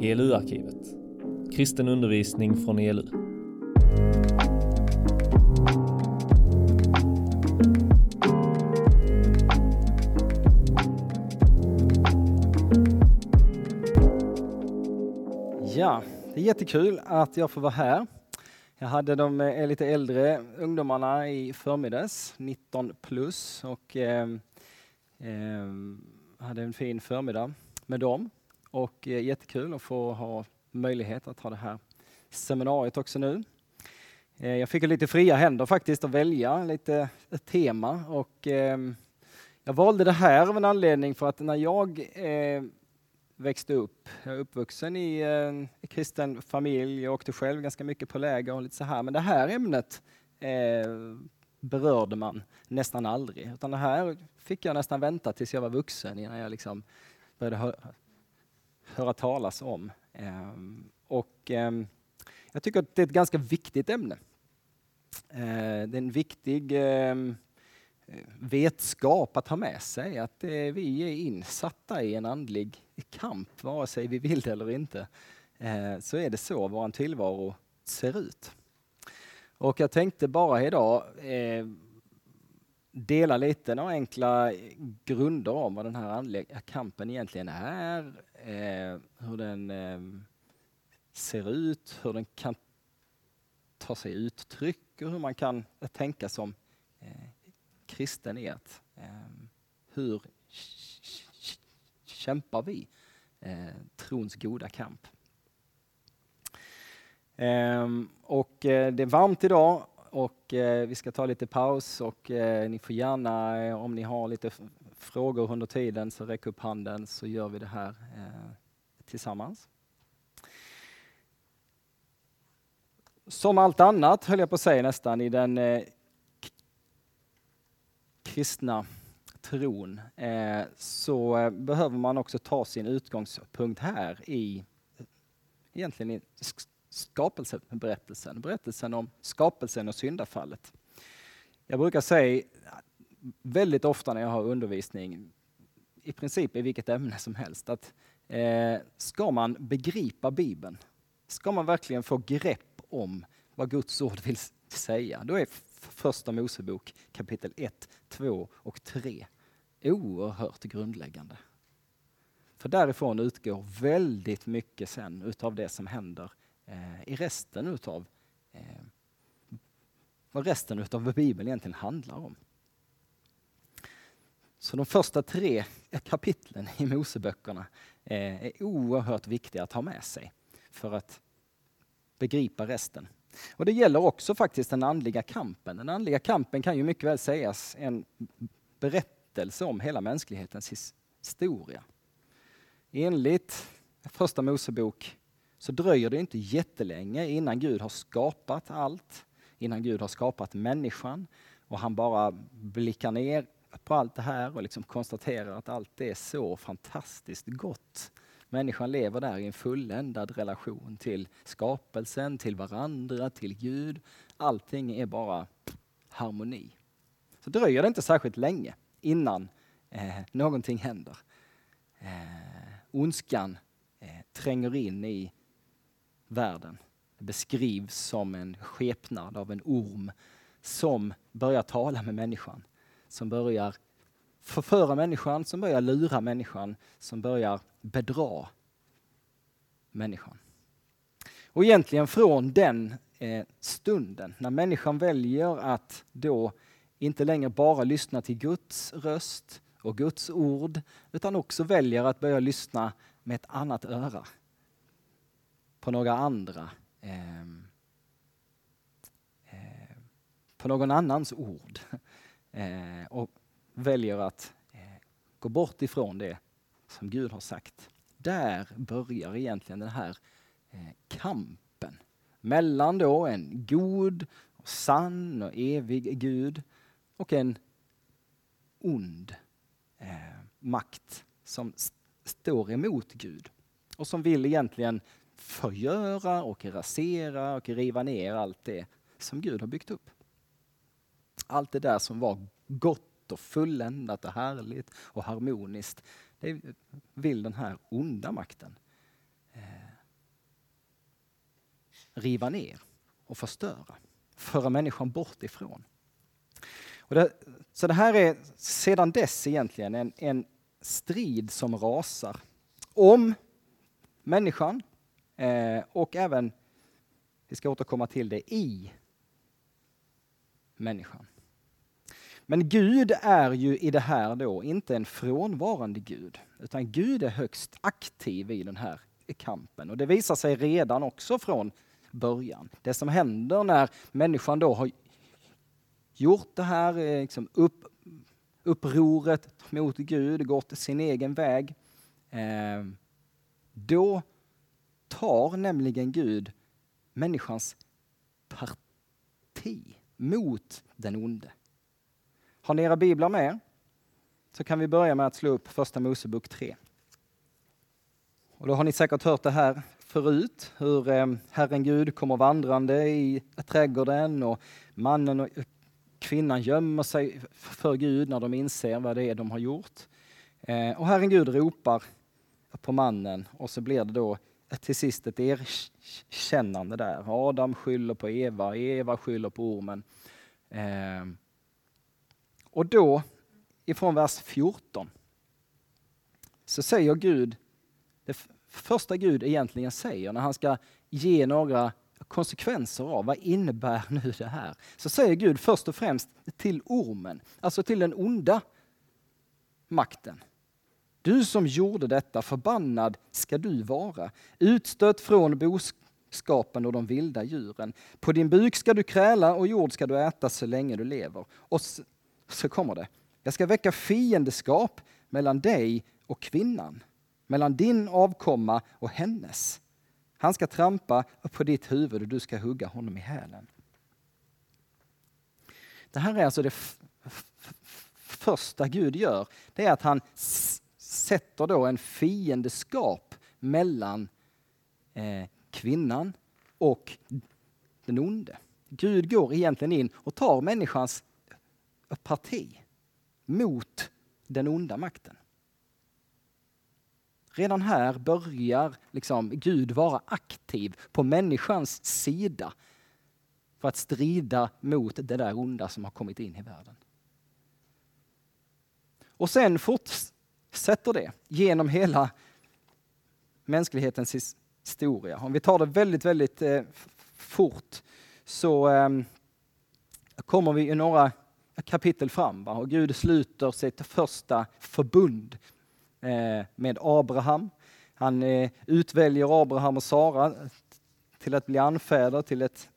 ELU-arkivet. Kristen undervisning från ELU. Ja, det är jättekul att jag får vara här. Jag hade de eh, lite äldre ungdomarna i förmiddags, 19 plus, och eh, eh, hade en fin förmiddag med dem. Och eh, jättekul att få ha möjlighet att ha det här seminariet också nu. Eh, jag fick lite fria händer faktiskt att välja lite ett tema och eh, jag valde det här av en anledning för att när jag eh, växte upp. Jag är uppvuxen i en kristen familj. Jag åkte själv ganska mycket på läger och lite så här. Men det här ämnet eh, berörde man nästan aldrig. Utan det här fick jag nästan vänta tills jag var vuxen innan jag liksom började höra talas om. Ehm, och ehm, jag tycker att det är ett ganska viktigt ämne. Eh, det är en viktig ehm, vetskap att ha med sig att eh, vi är insatta i en andlig kamp, vare sig vi vill det eller inte. Eh, så är det så vår tillvaro ser ut. Och jag tänkte bara idag dela lite några enkla grunder om vad den här andliga kampen egentligen är, eh, hur den eh, ser ut, hur den kan ta sig uttryck och hur man kan tänka som eh, kristen är att eh, hur kämpar vi eh, trons goda kamp? Ehm, eh, och det är varmt idag och eh, vi ska ta lite paus och eh, ni får gärna, eh, om ni har lite frågor under tiden, så räck upp handen så gör vi det här eh, tillsammans. Som allt annat, höll jag på att säga nästan, i den eh, kristna tron eh, så eh, behöver man också ta sin utgångspunkt här i egentligen i skapelseberättelsen, berättelsen om skapelsen och syndafallet. Jag brukar säga väldigt ofta när jag har undervisning, i princip i vilket ämne som helst, att eh, ska man begripa Bibeln, ska man verkligen få grepp om vad Guds ord vill säga, då är första Mosebok kapitel 1, 2 och 3 oerhört grundläggande. För därifrån utgår väldigt mycket sen utav det som händer eh, i resten utav eh, vad resten utav Bibeln egentligen handlar om. Så de första tre kapitlen i Moseböckerna eh, är oerhört viktiga att ha med sig för att begripa resten. Och det gäller också faktiskt den andliga kampen. Den andliga kampen kan ju mycket väl sägas en berättelse om hela mänsklighetens historia. Enligt första Mosebok så dröjer det inte jättelänge innan Gud har skapat allt, innan Gud har skapat människan och han bara blickar ner på allt det här och liksom konstaterar att allt är så fantastiskt gott Människan lever där i en fulländad relation till skapelsen, till varandra, till Gud. Allting är bara harmoni. Så dröjer det inte särskilt länge innan eh, någonting händer. Eh, ondskan eh, tränger in i världen. Det beskrivs som en skepnad av en orm som börjar tala med människan. Som börjar förföra människan, som börjar lura människan, som börjar bedra människan. Och egentligen från den eh, stunden, när människan väljer att då inte längre bara lyssna till Guds röst och Guds ord, utan också väljer att börja lyssna med ett annat öra på några andra eh, eh, på någon annans ord eh, och väljer att eh, gå bort ifrån det som Gud har sagt. Där börjar egentligen den här eh, kampen mellan då en god, och sann och evig Gud och en ond eh, makt som står emot Gud och som vill egentligen förgöra och rasera och riva ner allt det som Gud har byggt upp. Allt det där som var gott och fulländat och härligt och harmoniskt det vill den här onda makten eh, riva ner och förstöra, föra människan bort ifrån. Och det, så det här är sedan dess egentligen en, en strid som rasar om människan eh, och även, vi ska återkomma till det, i människan. Men Gud är ju i det här då inte en frånvarande Gud, utan Gud är högst aktiv i den här kampen. Och det visar sig redan också från början. Det som händer när människan då har gjort det här eh, liksom upp, upproret mot Gud, gått sin egen väg. Eh, då tar nämligen Gud människans parti mot den onde. Har ni era biblar med så kan vi börja med att slå upp första Mosebok 3. Och då har ni säkert hört det här förut, hur eh, Herren Gud kommer vandrande i trädgården och mannen och kvinnan gömmer sig för Gud när de inser vad det är de har gjort. Eh, och Herren Gud ropar på mannen och så blir det då till sist ett erkännande där. Adam skyller på Eva, Eva skyller på ormen. Eh, och då, ifrån vers 14, så säger Gud, det första Gud egentligen säger när han ska ge några konsekvenser av vad innebär nu det här? Så säger Gud först och främst till ormen, alltså till den onda makten. Du som gjorde detta, förbannad ska du vara, utstött från boskapen och de vilda djuren. På din buk ska du kräla och jord ska du äta så länge du lever. Och så, kommer det. Jag ska väcka fiendeskap mellan dig och kvinnan, mellan din avkomma och hennes. Han ska trampa på ditt huvud och du ska hugga honom i hälen. Det här är alltså det första Gud gör. Det är att han sätter då en fiendeskap mellan eh, kvinnan och den onde. Gud går egentligen in och tar människans parti mot den onda makten. Redan här börjar liksom Gud vara aktiv på människans sida för att strida mot det där onda som har kommit in i världen. Och sen fortsätter det genom hela mänsklighetens historia. Om vi tar det väldigt, väldigt eh, fort så eh, kommer vi i några kapitel fram va? och Gud sluter sitt första förbund Eh, med Abraham. Han eh, utväljer Abraham och Sara till att bli anfäder till ett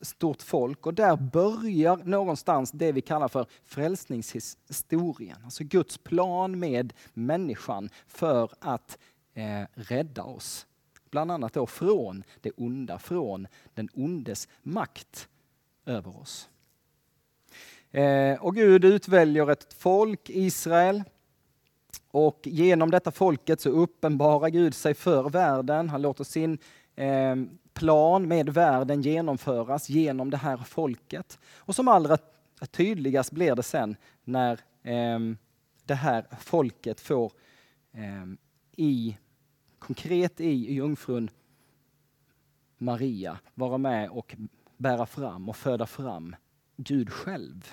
stort folk och där börjar någonstans det vi kallar för frälsningshistorien. Alltså Guds plan med människan för att eh, rädda oss. Bland annat då från det onda, från den ondes makt över oss. Eh, och Gud utväljer ett folk, Israel, och genom detta folket så uppenbarar Gud sig för världen. Han låter sin eh, plan med världen genomföras genom det här folket. Och som allra tydligast blir det sen när eh, det här folket får i, konkret i jungfrun Maria vara med och bära fram och föda fram Gud själv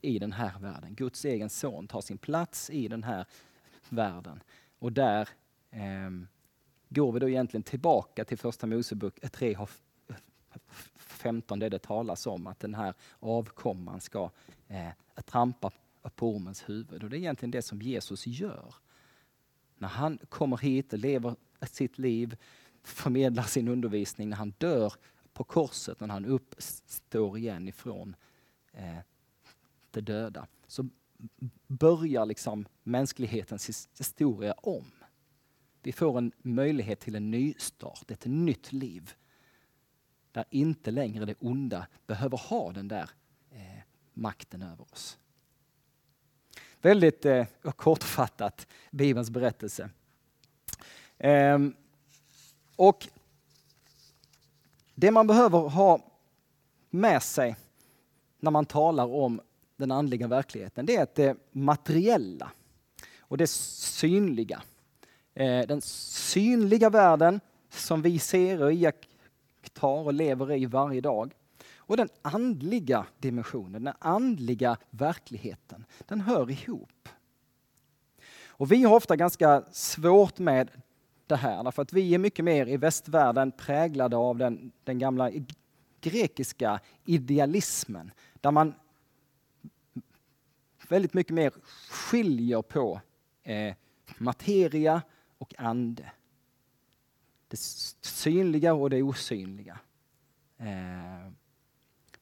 i den här världen. Guds egen son tar sin plats i den här världen. Och där eh, går vi då egentligen tillbaka till första Mosebok 3 15 där det talas om att den här avkomman ska eh, trampa på ormens huvud. Och det är egentligen det som Jesus gör. När han kommer hit och lever sitt liv, förmedlar sin undervisning, när han dör på korset, när han uppstår igen ifrån eh, det döda, så börjar liksom mänsklighetens historia om. Vi får en möjlighet till en nystart, ett nytt liv. Där inte längre det onda behöver ha den där eh, makten över oss. Väldigt eh, kortfattat, Bibelns berättelse. Eh, och Det man behöver ha med sig när man talar om den andliga verkligheten, det är att det materiella och det synliga. Eh, den synliga världen som vi ser och iakttar och lever i varje dag. Och den andliga dimensionen, den andliga verkligheten, den hör ihop. Och vi har ofta ganska svårt med det här, därför att vi är mycket mer i västvärlden präglade av den, den gamla grekiska idealismen, där man väldigt mycket mer skiljer på eh, materia och ande. Det synliga och det osynliga. Eh,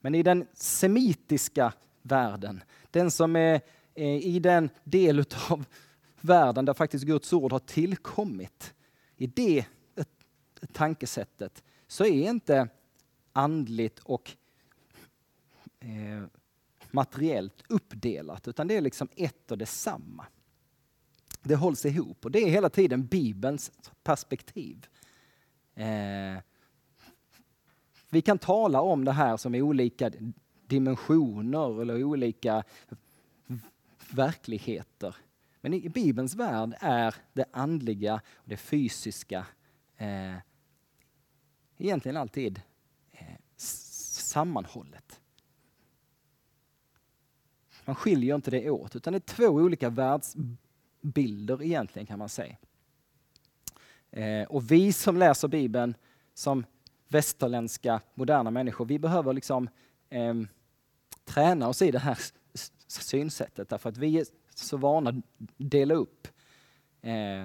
men i den semitiska världen, den som är eh, i den del av världen där faktiskt Guds ord har tillkommit, i det tankesättet så är inte andligt och eh, materiellt uppdelat, utan det är liksom ett och detsamma. Det hålls ihop och det är hela tiden Bibelns perspektiv. Eh, vi kan tala om det här som olika dimensioner eller olika verkligheter. Men i Bibelns värld är det andliga och det fysiska eh, egentligen alltid eh, sammanhållet. Man skiljer inte det åt, utan det är två olika världsbilder egentligen kan man säga. Eh, och vi som läser Bibeln som västerländska moderna människor, vi behöver liksom eh, träna oss i det här synsättet därför att vi är så vana att dela upp eh,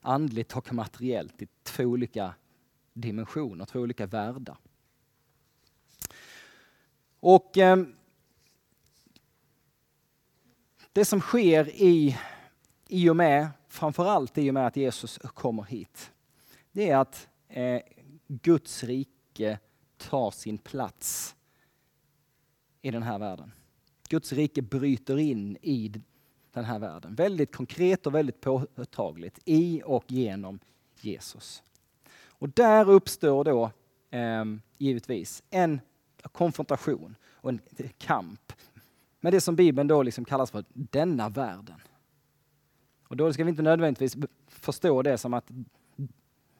andligt och materiellt i två olika dimensioner, två olika världar. Och eh, det som sker i, i och med, framförallt i och med att Jesus kommer hit, det är att eh, Guds rike tar sin plats i den här världen. Guds rike bryter in i den här världen. Väldigt konkret och väldigt påtagligt i och genom Jesus. Och där uppstår då eh, givetvis en konfrontation och en kamp med det som Bibeln då liksom kallas för denna världen. Och då ska vi inte nödvändigtvis förstå det som att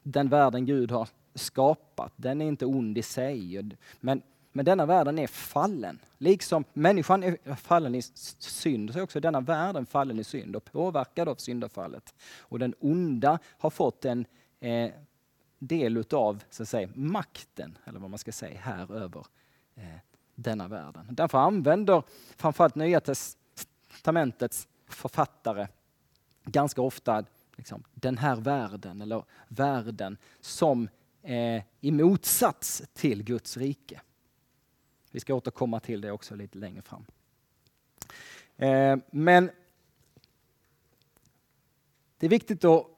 den världen Gud har skapat, den är inte ond i sig. Men, men denna världen är fallen. Liksom människan är fallen i synd, så är också denna världen fallen i synd och påverkad av syndafallet. Och den onda har fått en eh, del utav så att säga, makten, eller vad man ska säga, här över eh, denna världen. Därför använder framförallt Nya Testamentets författare ganska ofta liksom, den här världen, eller världen, som eh, i motsats till Guds rike. Vi ska återkomma till det också lite längre fram. Eh, men det är viktigt då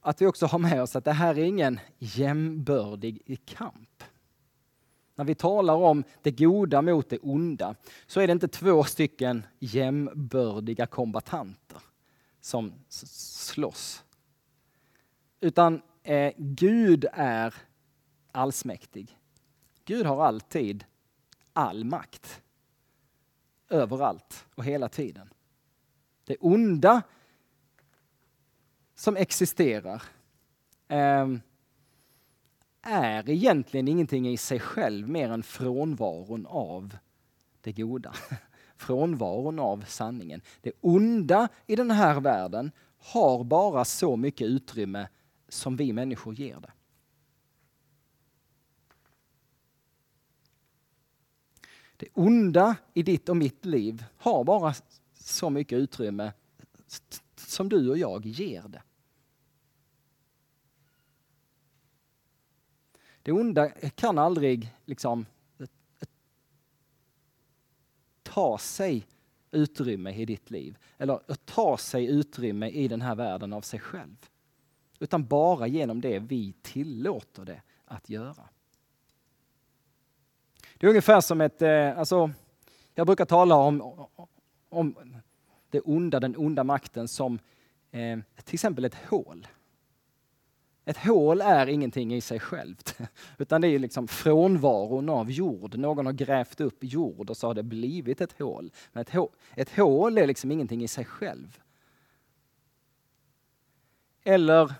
att vi också har med oss att det här är ingen jämbördig kamp. När vi talar om det goda mot det onda så är det inte två stycken jämbördiga kombatanter som slåss. Utan eh, Gud är allsmäktig. Gud har alltid all makt. Överallt och hela tiden. Det onda som existerar eh, är egentligen ingenting i sig själv mer än frånvaron av det goda. Frånvaron av sanningen. Det onda i den här världen har bara så mycket utrymme som vi människor ger det. Det onda i ditt och mitt liv har bara så mycket utrymme som du och jag ger det. Det onda kan aldrig liksom ta sig utrymme i ditt liv eller ta sig utrymme i den här världen av sig själv. Utan bara genom det vi tillåter det att göra. Det är ungefär som ett, eh, alltså, jag brukar tala om, om det onda, den onda makten som eh, till exempel ett hål. Ett hål är ingenting i sig självt, utan det är liksom frånvaron av jord. Någon har grävt upp jord och så har det blivit ett hål. Men ett hål, ett hål är liksom ingenting i sig själv. Eller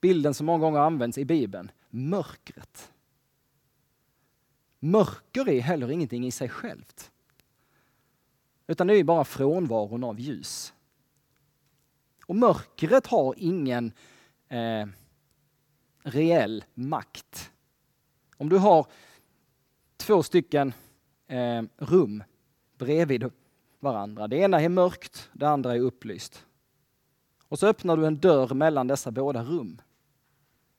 bilden som många gånger används i Bibeln, mörkret. Mörker är heller ingenting i sig självt. Utan det är bara frånvaron av ljus. Och mörkret har ingen eh, reell makt. Om du har två stycken eh, rum bredvid varandra. Det ena är mörkt, det andra är upplyst. Och så öppnar du en dörr mellan dessa båda rum.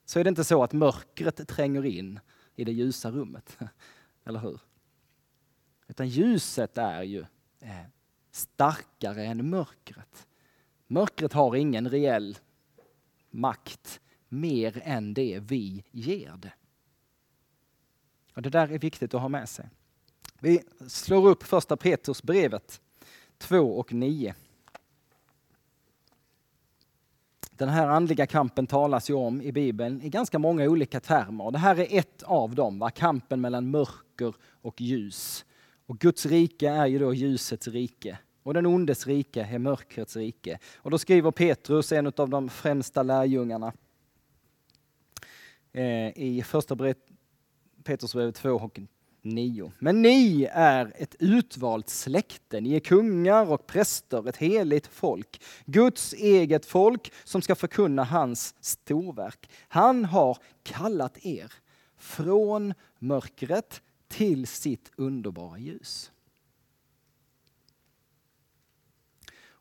Så är det inte så att mörkret tränger in i det ljusa rummet. Eller hur? Utan ljuset är ju eh, starkare än mörkret. Mörkret har ingen reell makt mer än det vi ger det. Och Det där är viktigt att ha med sig. Vi slår upp första Petrusbrevet 2 och 9. Den här andliga kampen talas ju om i Bibeln i ganska många olika termer. Det här är ett av dem, va? kampen mellan mörker och ljus. Och Guds rike är ju då ljusets rike och den ondes rike är mörkrets rike. Och då skriver Petrus, en av de främsta lärjungarna, eh, i första Petrusbrevet 2 och 9. Men ni är ett utvalt släkte, ni är kungar och präster, ett heligt folk, Guds eget folk som ska förkunna hans storverk. Han har kallat er från mörkret till sitt underbara ljus.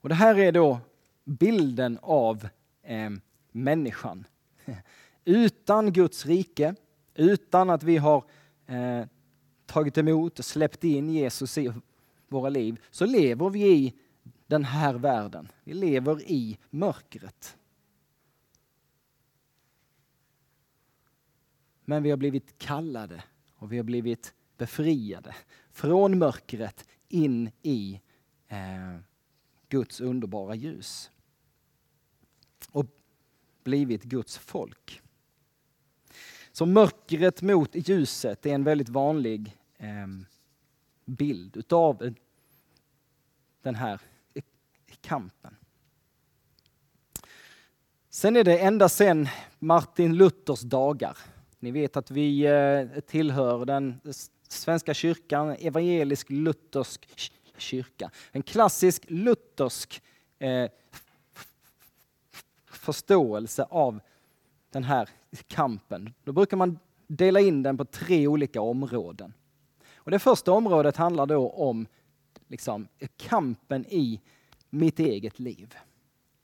Och det här är då bilden av eh, människan. Utan Guds rike, utan att vi har eh, tagit emot och släppt in Jesus i våra liv, så lever vi i den här världen. Vi lever i mörkret. Men vi har blivit kallade och vi har blivit befriade från mörkret in i eh, Guds underbara ljus. Och blivit Guds folk. Så mörkret mot ljuset är en väldigt vanlig ehm, bild utav den här kampen. Sen är det ända sedan Martin Luthers dagar. Ni vet att vi eh, tillhör den svenska kyrkan, evangelisk luthersk kyrka. En klassisk luthersk eh, förståelse av den här kampen. Då brukar man dela in den på tre olika områden. Och det första området handlar då om liksom, kampen i mitt eget liv.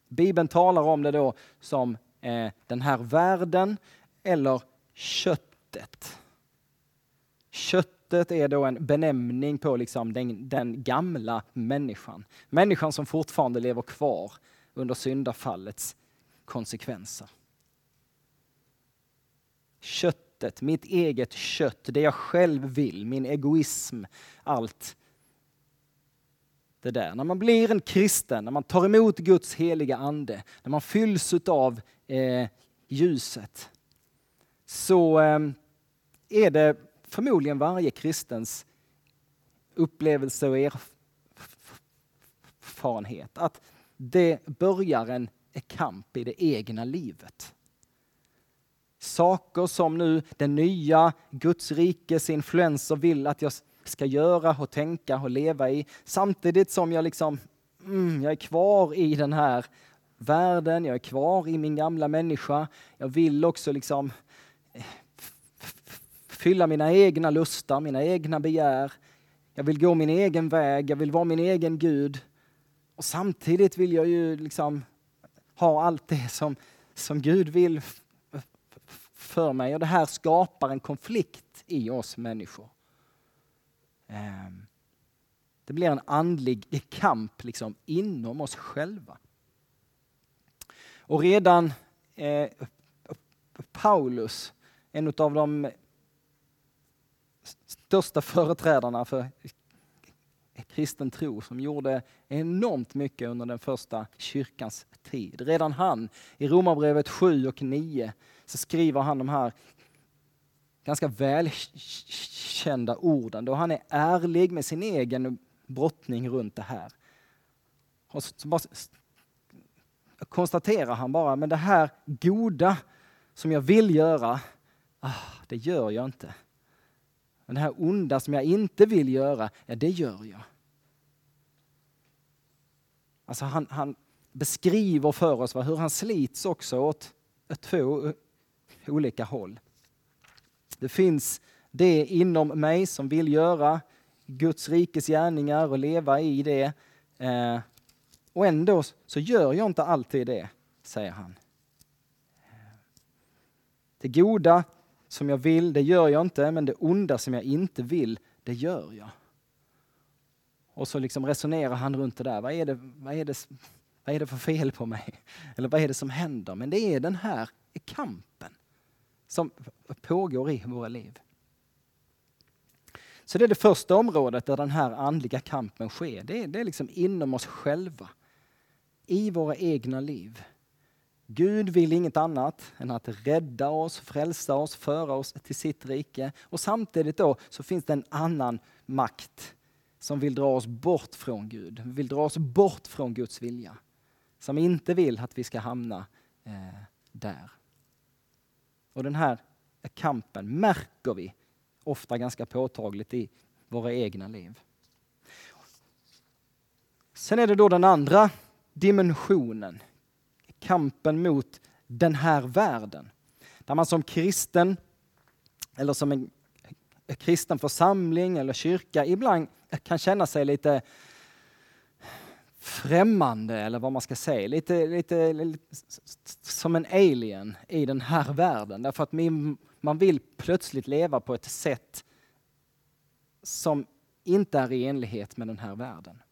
Bibeln talar om det då som eh, den här världen eller köttet. Kött Köttet är då en benämning på liksom den, den gamla människan. Människan som fortfarande lever kvar under syndafallets konsekvenser. Köttet, mitt eget kött, det jag själv vill, min egoism, allt det där. När man blir en kristen, när man tar emot Guds heliga ande, när man fylls av eh, ljuset, så eh, är det förmodligen varje kristens upplevelse och erfarenhet. Att det börjar en kamp i det egna livet. Saker som nu den nya Guds rikes influenser vill att jag ska göra och tänka och leva i. Samtidigt som jag liksom, mm, jag är kvar i den här världen, jag är kvar i min gamla människa. Jag vill också liksom fylla mina egna lustar, mina egna begär. Jag vill gå min egen väg, jag vill vara min egen Gud. Och samtidigt vill jag ju liksom ha allt det som, som Gud vill för mig. Och det här skapar en konflikt i oss människor. Ehm, det blir en andlig kamp liksom inom oss själva. Och redan eh, Paulus, en av de största företrädarna för kristen tro som gjorde enormt mycket under den första kyrkans tid. Redan han, i Romarbrevet 7 och 9, så skriver han de här ganska välkända orden då han är ärlig med sin egen brottning runt det här. Och så bara konstaterar han bara, men det här goda som jag vill göra, ah, det gör jag inte. Men det här onda som jag inte vill göra, ja det gör jag. Alltså han, han beskriver för oss hur han slits också åt eh, två eh, olika håll. Det finns det inom mig som vill göra Guds rikes gärningar och leva i det. Eh, och ändå så gör jag inte alltid det, säger han. Det goda som jag vill, det gör jag inte, men det onda som jag inte vill, det gör jag. Och så liksom resonerar han runt det där. Vad är det, vad, är det, vad är det för fel på mig? Eller vad är det som händer? Men det är den här kampen som pågår i våra liv. Så det är det första området där den här andliga kampen sker. Det är, det är liksom inom oss själva. I våra egna liv. Gud vill inget annat än att rädda oss, frälsa oss, föra oss till sitt rike. Och samtidigt då så finns det en annan makt som vill dra oss bort från Gud, vill dra oss bort från Guds vilja. Som inte vill att vi ska hamna eh, där. Och den här kampen märker vi ofta ganska påtagligt i våra egna liv. Sen är det då den andra dimensionen, kampen mot den här världen. Där man som kristen, eller som en kristen församling eller kyrka ibland kan känna sig lite främmande eller vad man ska säga, lite, lite, lite som en alien i den här världen. Därför att man vill plötsligt leva på ett sätt som inte är i enlighet med den här världen.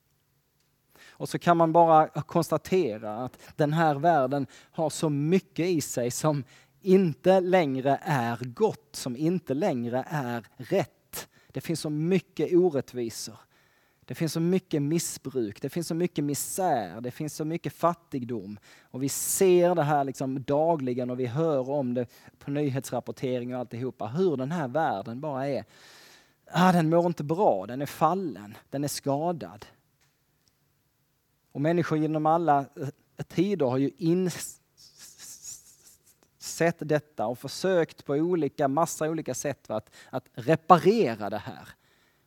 Och så kan man bara konstatera att den här världen har så mycket i sig som inte längre är gott, som inte längre är rätt. Det finns så mycket orättvisor. Det finns så mycket missbruk, det finns så mycket misär, det finns så mycket fattigdom. Och vi ser det här liksom dagligen och vi hör om det på nyhetsrapportering och alltihopa. Hur den här världen bara är, ah, den mår inte bra, den är fallen, den är skadad. Och människor genom alla eh, tider har ju insett detta och försökt på olika, massa olika sätt att, att reparera det här.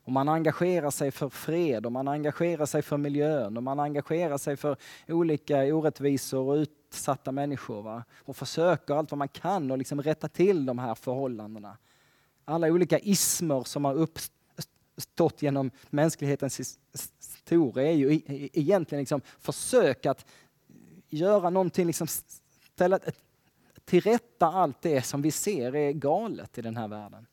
Och man engagerar sig för fred och man engagerar sig för miljön och man engagerar sig för olika orättvisor och utsatta människor. Va? Och försöker allt vad man kan och liksom rätta till de här förhållandena. Alla olika ismer som har uppstått stått genom mänsklighetens historia är ju e-, e-, egentligen liksom försök att göra någonting, liksom ställa till rätta allt det som vi ser är galet i den här världen.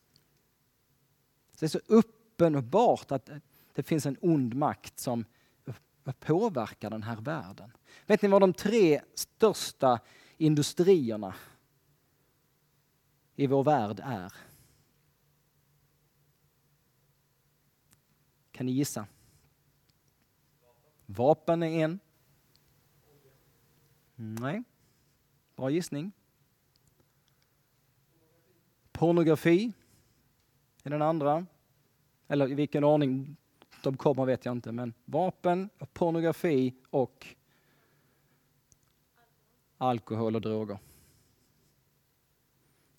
det är så uppenbart att det finns en ond makt som påverkar den här världen. Vet ni vad de tre största industrierna i vår värld är? Kan ni gissa? Vapen är en. Nej. Bra gissning. Pornografi är den andra. Eller i vilken ordning de kommer vet jag inte, men vapen, pornografi och alkohol och droger.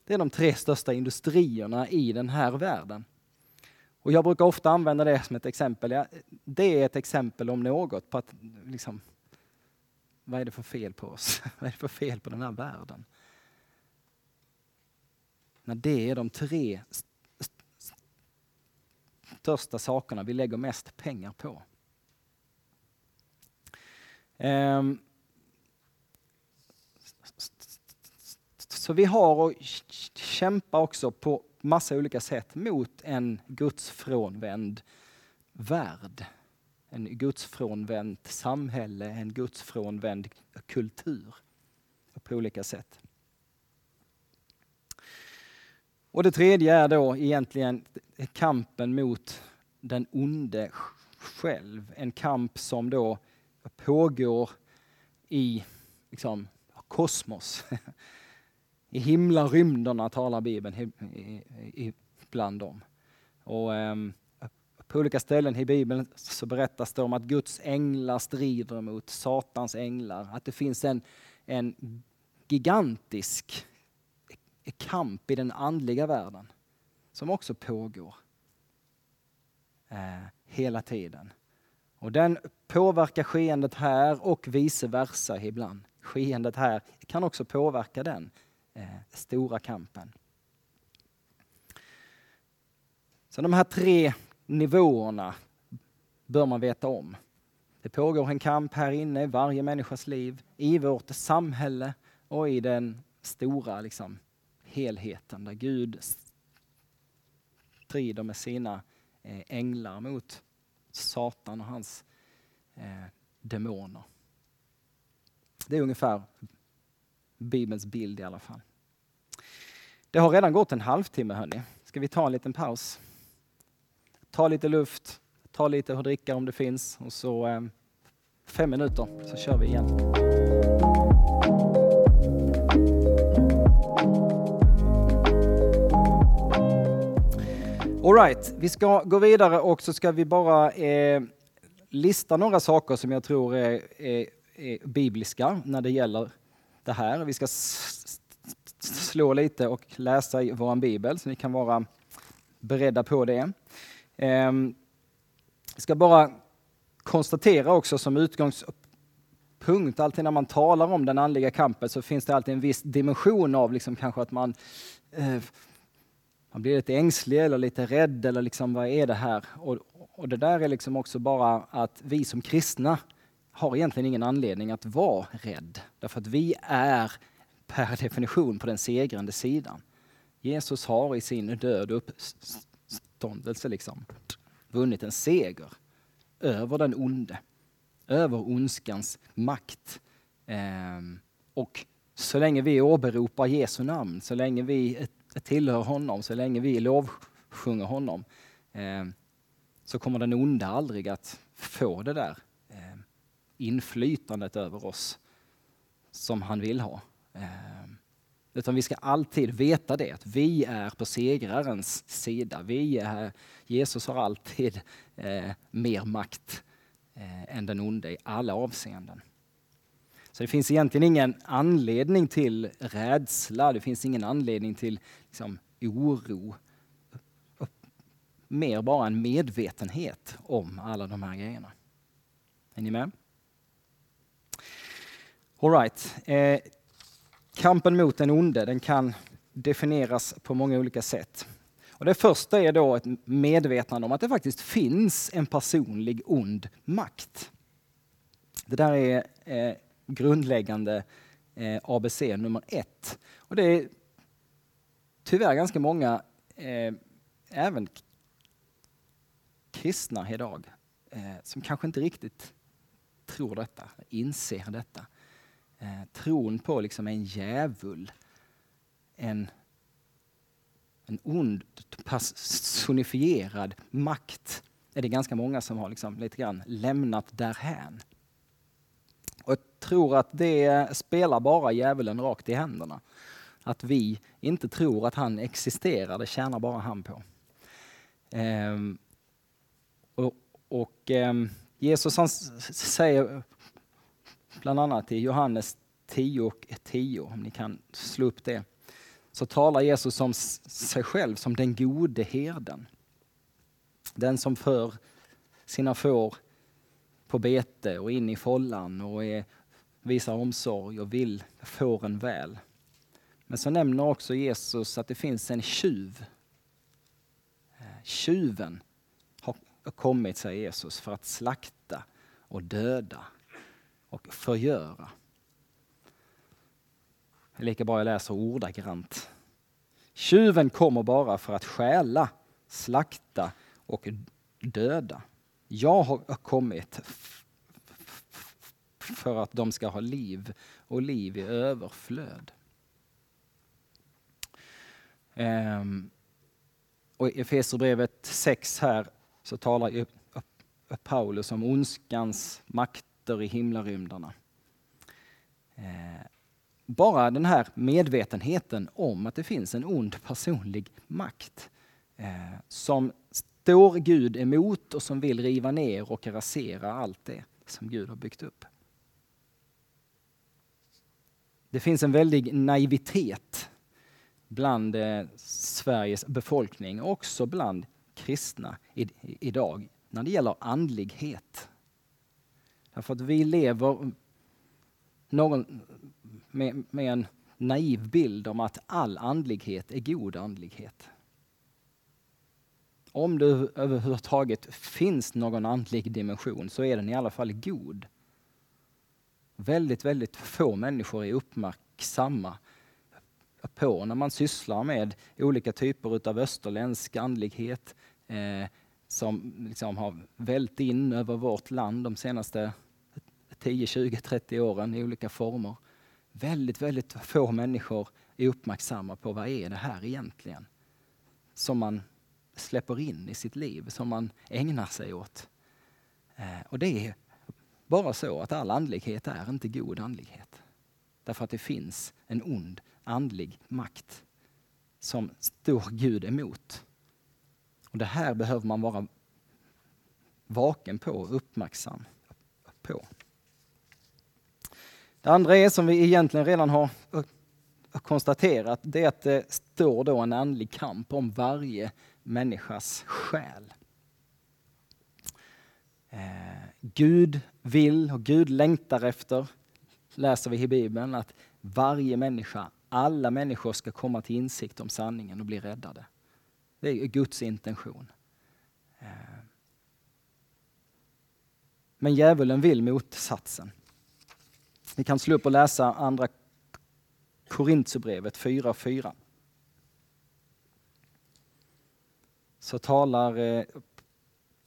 Det är de tre största industrierna i den här världen. Och jag brukar ofta använda det som ett exempel. Det är ett exempel om något på att liksom, vad är det för fel på oss? vad är det för fel på den här världen? När det är de tre största sakerna vi lägger mest pengar på. Um, så vi har att kämpa också på massa olika sätt mot en gudsfrånvänd värld. En gudsfrånvänt samhälle, en gudsfrånvänd kultur på olika sätt. Och det tredje är då egentligen kampen mot den onde själv. En kamp som då pågår i liksom, kosmos. I himlarymderna talar Bibeln ibland om. Och, um, på olika ställen i Bibeln så berättas det om att Guds änglar strider mot Satans änglar. Att det finns en, en gigantisk kamp i den andliga världen som också pågår eh, hela tiden. Och den påverkar skeendet här och vice versa ibland. Skeendet här kan också påverka den eh, stora kampen. Så de här tre nivåerna bör man veta om. Det pågår en kamp här inne i varje människas liv, i vårt samhälle och i den stora liksom, helheten där Gud strider med sina eh, änglar mot Satan och hans eh, demoner. Det är ungefär Bibelns bild i alla fall. Det har redan gått en halvtimme hörni. Ska vi ta en liten paus? Ta lite luft, ta lite att dricka om det finns och så eh, fem minuter så kör vi igen. Alright, vi ska gå vidare och så ska vi bara eh, lista några saker som jag tror är, är, är bibliska när det gäller det här. Vi ska slå lite och läsa i vår bibel så ni kan vara beredda på det. Ehm, jag ska bara konstatera också som utgångspunkt, alltid när man talar om den andliga kampen så finns det alltid en viss dimension av liksom kanske att man, eh, man blir lite ängslig eller lite rädd eller liksom vad är det här? Och, och det där är liksom också bara att vi som kristna har egentligen ingen anledning att vara rädd. Därför att vi är per definition på den segrande sidan. Jesus har i sin död och uppståndelse liksom vunnit en seger över den onde, över ondskans makt. Ehm, och så länge vi åberopar Jesu namn, så länge vi tillhör honom, så länge vi lovsjunger honom, ehm, så kommer den onde aldrig att få det där inflytandet över oss som han vill ha. Ehm, utan vi ska alltid veta det, att vi är på segrarens sida. Vi är, Jesus har alltid eh, mer makt eh, än den onde i alla avseenden. Så det finns egentligen ingen anledning till rädsla, det finns ingen anledning till liksom, oro. Mer bara en medvetenhet om alla de här grejerna. Är ni med? All right. Eh, Kampen mot den onde den kan definieras på många olika sätt. Och det första är då ett medvetande om att det faktiskt finns en personlig ond makt. Det där är eh, grundläggande eh, ABC nummer ett. Och det är tyvärr ganska många, eh, även kristna idag, eh, som kanske inte riktigt tror detta, inser detta eh, tron på liksom en djävul, en, en ond personifierad makt är det ganska många som har liksom lite grann lämnat därhän. Och jag tror att det spelar bara djävulen rakt i händerna. Att vi inte tror att han existerar, det tjänar bara han på. Ehm, och, och ehm, Jesus han säger bland annat i Johannes 10 och 10, om ni kan slå upp det, så talar Jesus om sig själv som den gode herden. Den som för sina får på bete och in i follan och är, visar omsorg och vill fåren väl. Men så nämner också Jesus att det finns en tjuv. Eh, tjuven har kommit, säger Jesus, för att slakta och döda och förgöra. Det är lika bra jag läser ordagrant. Tjuven kommer bara för att stjäla, slakta och döda. Jag har kommit för att de ska ha liv och liv i överflöd. Um, och I Efesierbrevet 6 här så talar Paulus om ondskans makt krafter i himlarymderna. Eh, bara den här medvetenheten om att det finns en ond personlig makt eh, som står Gud emot och som vill riva ner och rasera allt det som Gud har byggt upp. Det finns en väldig naivitet bland eh, Sveriges befolkning, också bland kristna idag, när det gäller andlighet. Därför att vi lever någon, med, med en naiv bild om att all andlighet är god andlighet. Om det överhuvudtaget finns någon andlig dimension så är den i alla fall god. Väldigt, väldigt få människor är uppmärksamma på när man sysslar med olika typer av österländsk andlighet eh, som liksom har vält in över vårt land de senaste 10, 20, 30 åren i olika former. Väldigt, väldigt få människor är uppmärksamma på vad är det här egentligen? Som man släpper in i sitt liv, som man ägnar sig åt. Eh, och det är bara så att all andlighet är inte god andlighet. Därför att det finns en ond andlig makt som står Gud emot. Och Det här behöver man vara vaken på och uppmärksam på. Det andra är, som vi egentligen redan har konstaterat, det är att det står då en andlig kamp om varje människas själ. Eh, Gud vill och Gud längtar efter, läser vi i Bibeln, att varje människa, alla människor ska komma till insikt om sanningen och bli räddade. Det är Guds intention. Eh. Men djävulen vill motsatsen. Ni kan slå upp och läsa andra Korintierbrevet 4.4. Så talar eh,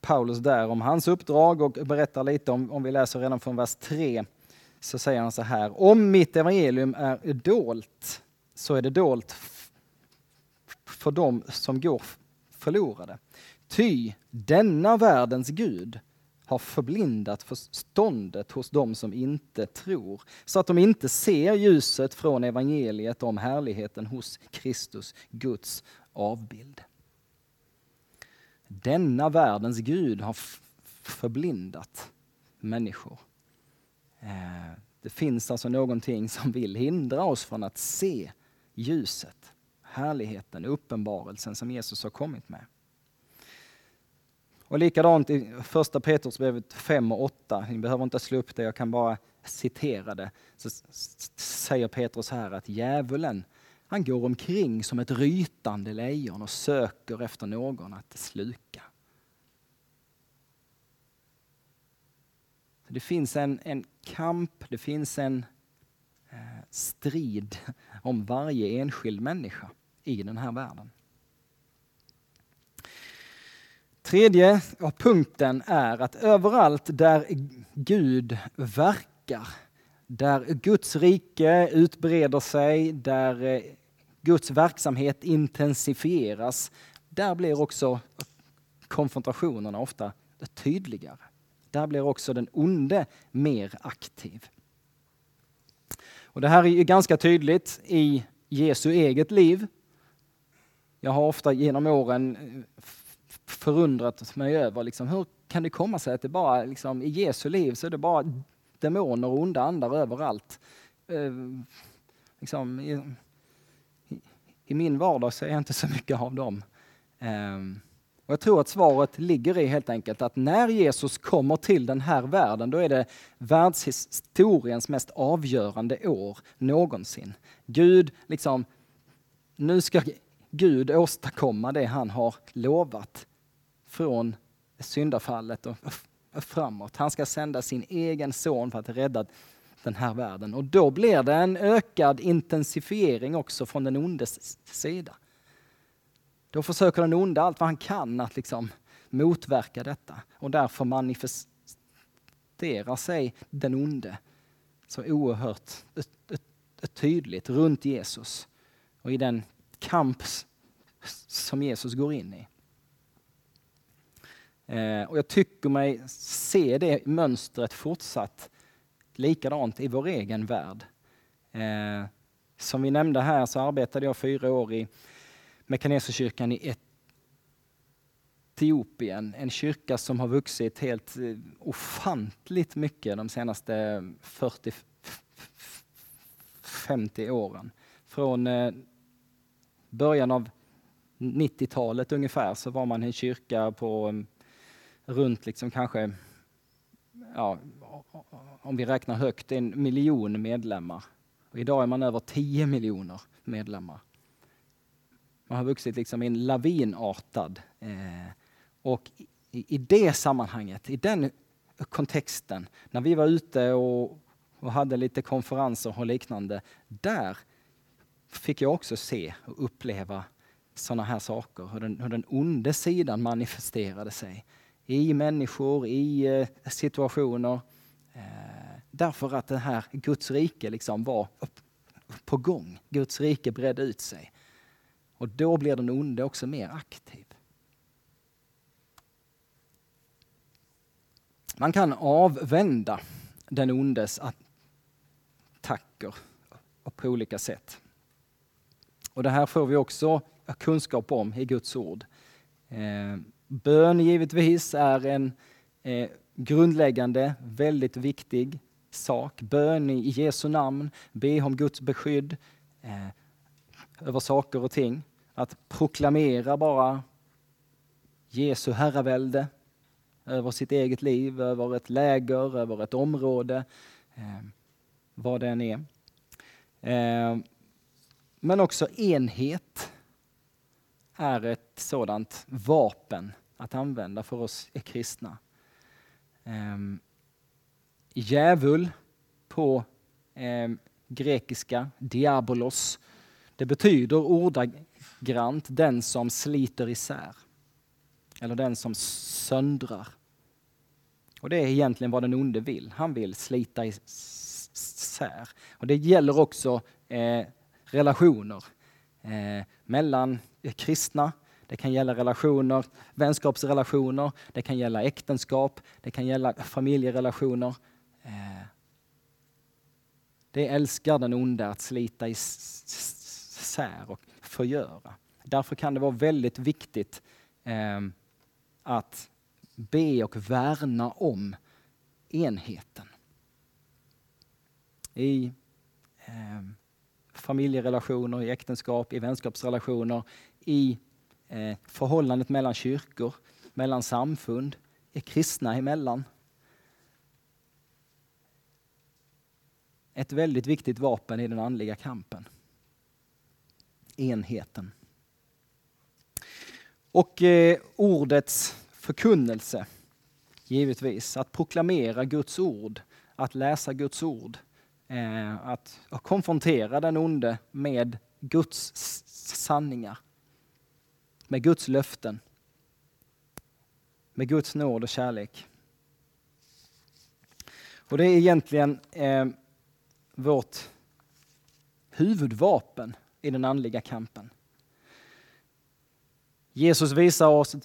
Paulus där om hans uppdrag och berättar lite om, om vi läser redan från vers 3, så säger han så här. Om mitt evangelium är dolt så är det dolt för dem som går förlorade. Ty denna världens Gud har förblindat förståndet hos dem som inte tror, så att de inte ser ljuset från evangeliet om härligheten hos Kristus, Guds avbild. Denna världens Gud har förblindat människor. Eh, det finns alltså någonting som vill hindra oss från att se ljuset, härligheten, uppenbarelsen som Jesus har kommit med. Och likadant i första Petrusbrevet 5 och 8, ni behöver inte slå upp det, jag kan bara citera det. Så säger Petrus här att djävulen, han går omkring som ett rytande lejon och söker efter någon att sluka. Det finns en, en kamp, det finns en eh, strid om varje enskild människa i den här världen. Tredje punkten är att överallt där Gud verkar, där Guds rike utbreder sig, där eh, Guds verksamhet intensifieras, där blir också konfrontationerna ofta tydligare. Där blir också den onde mer aktiv. Och det här är ganska tydligt i Jesu eget liv. Jag har ofta genom åren eh, förundrat mig över liksom, hur kan det komma sig att det bara liksom, i Jesu liv så är det bara demoner och onda andar överallt. Eh, liksom, i, i, min vardag ser jag inte så mycket av dem. Eh, och jag tror att svaret ligger i helt enkelt att när Jesus kommer till den här världen, då är det världshistoriens mest avgörande år någonsin. Gud, liksom, nu ska Gud åstadkomma det han har lovat från syndafallet och framåt. Han ska sända sin egen son för att rädda den här världen. Och då blir det en ökad intensifiering också från den ondes sida. Då försöker den onde allt vad han kan att liksom motverka detta och därför manifesterar sig den onde så oerhört tydligt runt Jesus och i den kamp som Jesus går in i. Eh, och jag tycker mig se det mönstret fortsatt likadant i vår egen värld. Eh, som vi nämnde här så arbetade jag fyra år i Mekaneserkyrkan i Etiopien. En kyrka som har vuxit helt eh, ofantligt mycket de senaste 40-50 åren. Från början av 90-talet ungefär så var man i en kyrka på mm, runt liksom kanske, ja, om vi räknar högt, en miljon medlemmar. Och idag är man över 10 miljoner medlemmar. Man har vuxit liksom i en lavinartad. Eh, och i, i det sammanhanget, i den kontexten, när vi var ute och, och hade lite konferenser och liknande, där fick jag också se och uppleva sådana här saker, hur den, hur den onde sidan manifesterade sig i människor, i eh, situationer. Eh, därför att det här Guds rike liksom var på gång. Guds rike bredde ut sig. Och då blir den onde också mer aktiv. Man kan avvända den ondes attacker på olika sätt. Och det här får vi också kunskap om i Guds ord. Eh, bön givetvis är en eh, grundläggande, väldigt viktig sak. Bön i Jesu namn, be om Guds beskydd eh, över saker och ting. Att proklamera bara Jesu herravälde över sitt eget liv, över ett läger, över ett område, vad det än är. Men också enhet är ett sådant vapen att använda för oss kristna. Ehm, djävul på eh, grekiska, diabolos, det betyder ordagrant den som sliter isär. Eller den som söndrar. Och det är egentligen vad den onde vill. Han vill slita isär. Och det gäller också eh, relationer eh, mellan kristna. Det kan gälla relationer, vänskapsrelationer, det kan gälla äktenskap, det kan gälla familjerelationer. Eh, det älskar den onde att slita isär och förgöra. Därför kan det vara väldigt viktigt eh, att be och värna om enheten. I eh, familjerelationer, i äktenskap, i vänskapsrelationer, i eh, förhållandet mellan kyrkor, mellan samfund, i kristna emellan. Ett väldigt viktigt vapen i den andliga kampen. Enheten. Och eh, ordets förkunnelse, givetvis. Att proklamera Guds ord, att läsa Guds ord. Eh, att konfrontera den onde med Guds sanningar. Med Guds löften. Med Guds nåd och kärlek. Och det är egentligen eh, vårt huvudvapen i den andliga kampen. Jesus visar oss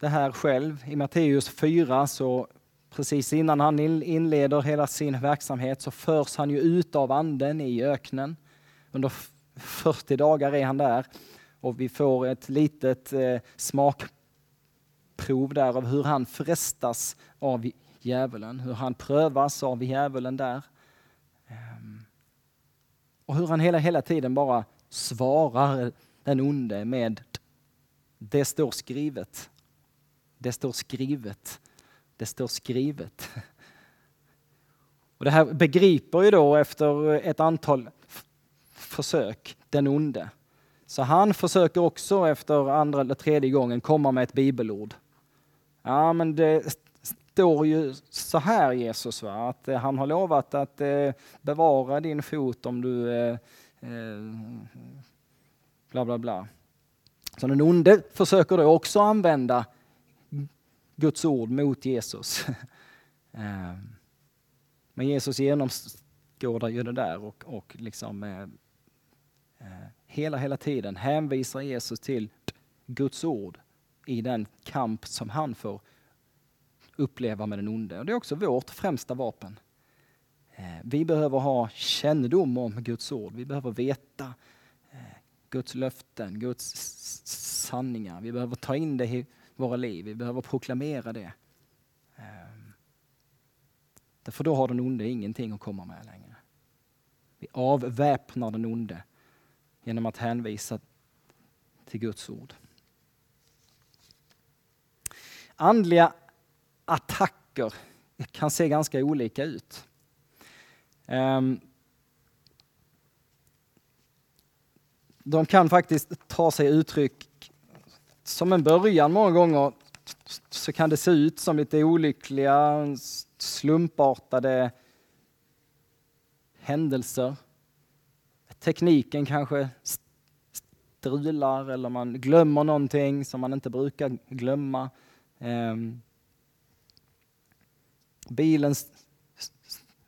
det här själv. I Matteus 4, så precis innan han inleder hela sin verksamhet, så förs han ju ut av anden i öknen. Under 40 dagar är han där och vi får ett litet eh, smakprov där av hur han frestas av djävulen, hur han prövas av djävulen där. Ehm, och hur han hela, hela tiden bara svarar den onde med det står skrivet. Det står skrivet. Det står skrivet. Och det här begriper ju då efter ett antal försök den onde. Så han försöker också efter andra eller tredje gången komma med ett bibelord. Ja, men det står ju så här Jesus, va? att eh, han har lovat att eh, bevara din fot om du eh, eh, bla bla bla. Så den onde försöker då också använda Guds ord mot Jesus. Ehm, men Jesus genomskådar ju det där och, och liksom eh, eh, hela, hela tiden hänvisar Jesus till Guds ord i den kamp som han får uppleva med den onde. Och det är också vårt främsta vapen. Eh, vi behöver ha kännedom om Guds ord. Vi behöver veta eh, Guds löften, Guds sanningar. Vi behöver ta in det i våra liv. Vi behöver proklamera det. Ehm, därför då har den onde ingenting att komma med längre. Vi avväpnar den onde genom att hänvisa till Guds ord. Andliga attacker kan se ganska olika ut. Ehm, de kan faktiskt ta sig uttryck som en början många gånger så kan det se ut som lite olyckliga, slumpartade händelser. Tekniken kanske strular eller man glömmer någonting som man inte brukar glömma. Ehm, bilen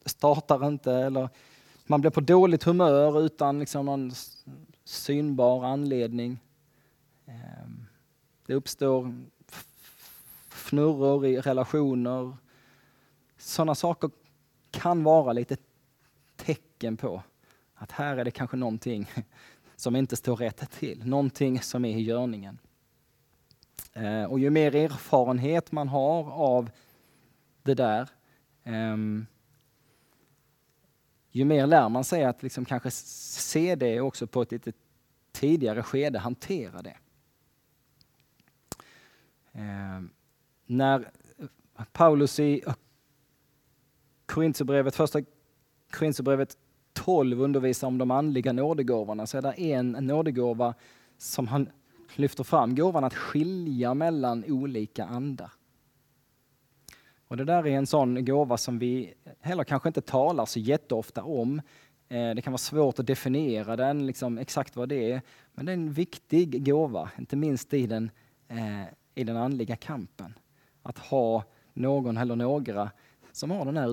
startar inte eller man blir på dåligt humör utan liksom någon synbar anledning. Ehm, det uppstår fnurror i relationer. Sådana saker kan vara lite tecken på att här är det kanske någonting som inte står rätt till, någonting som är i görningen. Eh, och ju mer erfarenhet man har av det där, ehm, ju mer lär man sig att liksom kanske se det också på ett lite tidigare skede, hantera det. Ehm, eh, när Paulus i eh, Korintierbrevet, första Korintierbrevet 12 undervisar om de andliga nådegåvorna så är det en nådegåva som han lyfter fram, gåvan att skilja mellan olika andar. Och det där är en sån gåva som vi heller kanske inte talar så jätteofta om. Eh, det kan vara svårt att definiera den, liksom exakt vad det är. Men det är en viktig gåva, inte minst i den, eh, i den andliga kampen. Att ha någon eller några som har den här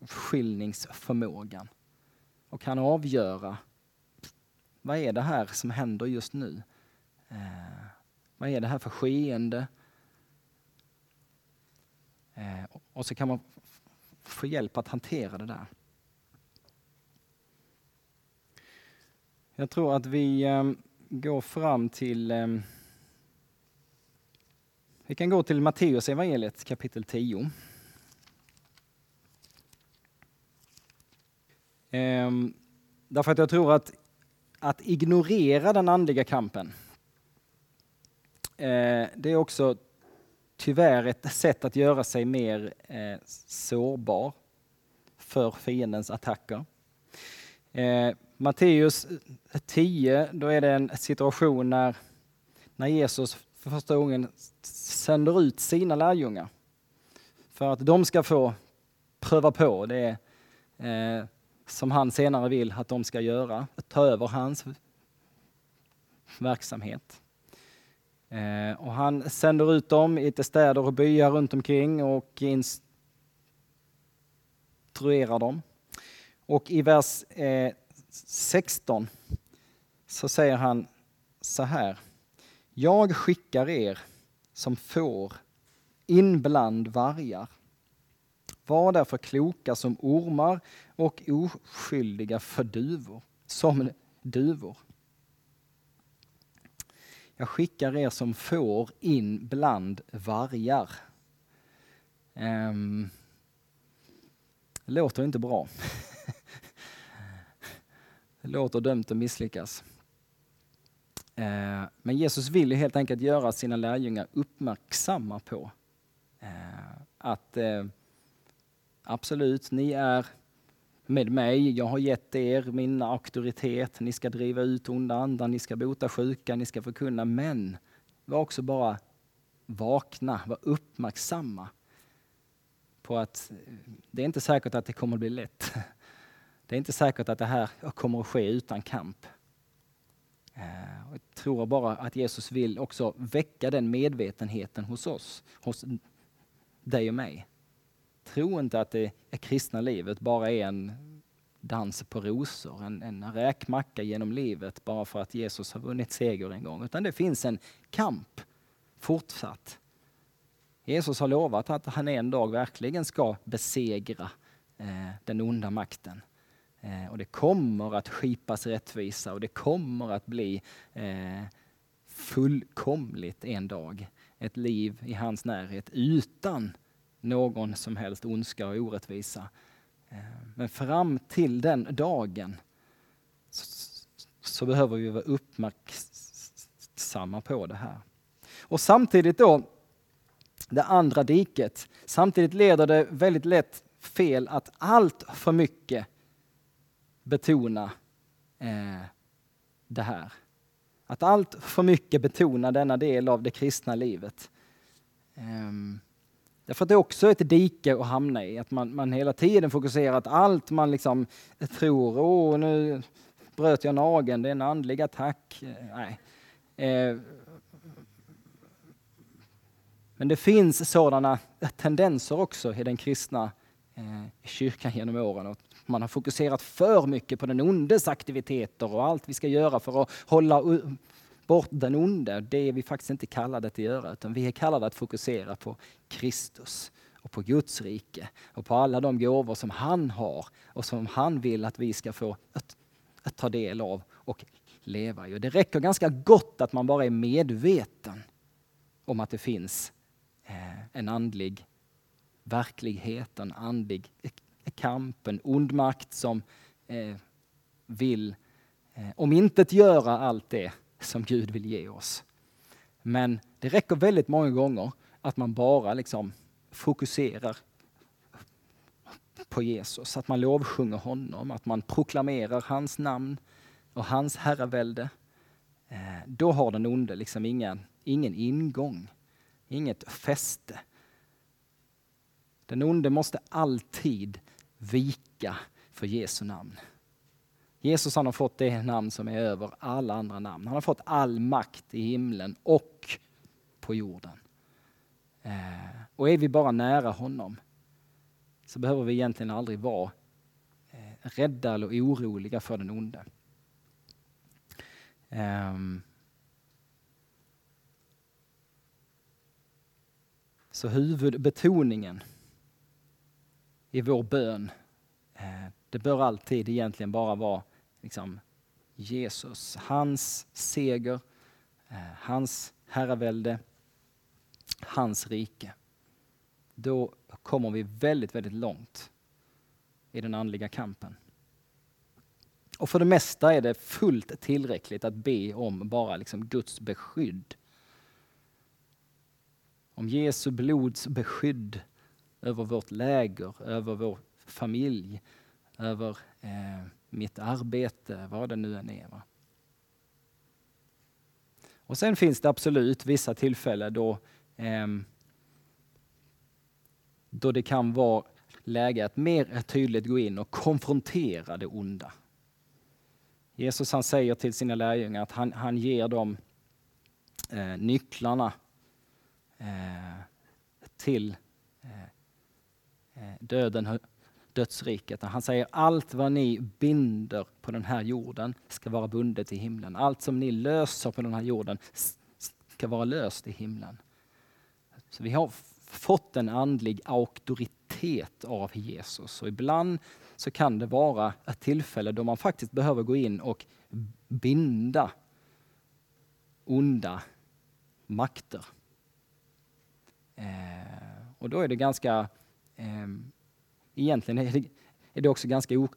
urskiljningsförmågan och kan avgöra vad är det här som händer just nu? Eh, vad är det här för skeende? Eh, och så kan man få hjälp att hantera det där. Jag tror att vi eh, går fram till eh, vi kan gå till Matteus evangeliet kapitel 10. Ehm, därför att jag tror att att ignorera den andliga kampen, eh, det är också tyvärr ett sätt att göra sig mer eh, sårbar för fiendens attacker. Eh, Matteus 10, då är det en situation när, när Jesus för första gången sänder ut sina lärjungar för att de ska få pröva på det eh, som han senare vill att de ska göra, ta över hans verksamhet. Eh, och han sänder ut dem i lite städer och byar runt omkring och instruerar dem. Och i vers eh, 16 så säger han så här. Jag skickar er som får in bland vargar. Var därför kloka som ormar och oskyldiga för duvor, som duvor. Jag skickar er som får in bland vargar. Um, det låter inte bra. det låter dömt att misslyckas. Eh, men Jesus vill helt enkelt göra sina lärjungar uppmärksamma på eh, att eh, absolut, ni är med mig. Jag har gett er min auktoritet. Ni ska driva ut onda andar, ni ska bota sjuka, ni ska förkunna. Men var också bara vakna, var uppmärksamma på att det är inte säkert att det kommer att bli lätt. Det är inte säkert att det här kommer att ske utan kamp. Eh, jag tror bara att Jesus vill också väcka den medvetenheten hos oss, hos dig och mig. Tro inte att det kristna livet bara är en dans på rosor, en, en räkmacka genom livet bara för att Jesus har vunnit seger en gång. Utan det finns en kamp fortsatt. Jesus har lovat att han en dag verkligen ska besegra eh, den onda makten. Eh, och det kommer att skipas rättvisa och det kommer att bli eh, fullkomligt en dag. Ett liv i hans närhet utan någon som helst ondska och orättvisa. Eh, men fram till den dagen så, så behöver vi vara uppmärksamma på det här. Och samtidigt då, det andra diket, samtidigt leder det väldigt lätt fel att allt för mycket betona eh, det här. Att allt för mycket betona denna del av det kristna livet. Um, därför att det också är ett dike att hamna i, att man, man hela tiden fokuserar att allt man liksom tror, åh nu bröt jag nageln, det är en andlig attack. Eh, nej. Eh, men det finns sådana tendenser också i den kristna eh, kyrkan genom åren. Man har fokuserat för mycket på den ondes aktiviteter och allt vi ska göra för att hålla bort den onde. Det är vi faktiskt inte kallade att göra, utan vi är kallade att fokusera på Kristus och på Guds rike och på alla de gåvor som han har och som han vill att vi ska få att, att ta del av och leva i. Och det räcker ganska gott att man bara är medveten om att det finns eh, en andlig verklighet, en andlig kamp, en ond makt som eh, vill eh, om inte göra allt det som Gud vill ge oss. Men det räcker väldigt många gånger att man bara liksom fokuserar på Jesus, att man lovsjunger honom, att man proklamerar hans namn och hans herravälde. Eh, då har den onde liksom ingen, ingen ingång, inget fäste. Den onde måste alltid vika för Jesu namn. Jesus han har fått det namn som är över alla andra namn. Han har fått all makt i himlen och på jorden. Eh, och är vi bara nära honom så behöver vi egentligen aldrig vara eh, rädda eller oroliga för den onde. Ehm, så huvudbetoningen i vår bön, eh, det bör alltid egentligen bara vara liksom, Jesus, hans seger, eh, hans herravälde, hans rike. Då kommer vi väldigt, väldigt långt i den andliga kampen. Och för det mesta är det fullt tillräckligt att be om bara liksom Guds beskydd. Om Jesu blods beskydd över vårt läger, över vår familj, över eh, mitt arbete, vad det nu än är. Va? Och sen finns det absolut vissa tillfällen då, eh, då det kan vara läge att mer tydligt gå in och konfrontera det onda. Jesus han säger till sina lärjungar att han, han ger dem eh, nycklarna eh, till Eh, döden, dödsriket. Han säger allt vad ni binder på den här jorden ska vara bundet i himlen. Allt som ni löser på den här jorden ska vara löst i himlen. Så vi har fått en andlig auktoritet av Jesus och ibland så kan det vara ett tillfälle då man faktiskt behöver gå in och binda onda makter. Eh, och då är det ganska Ehm, egentligen är det, är det också ganska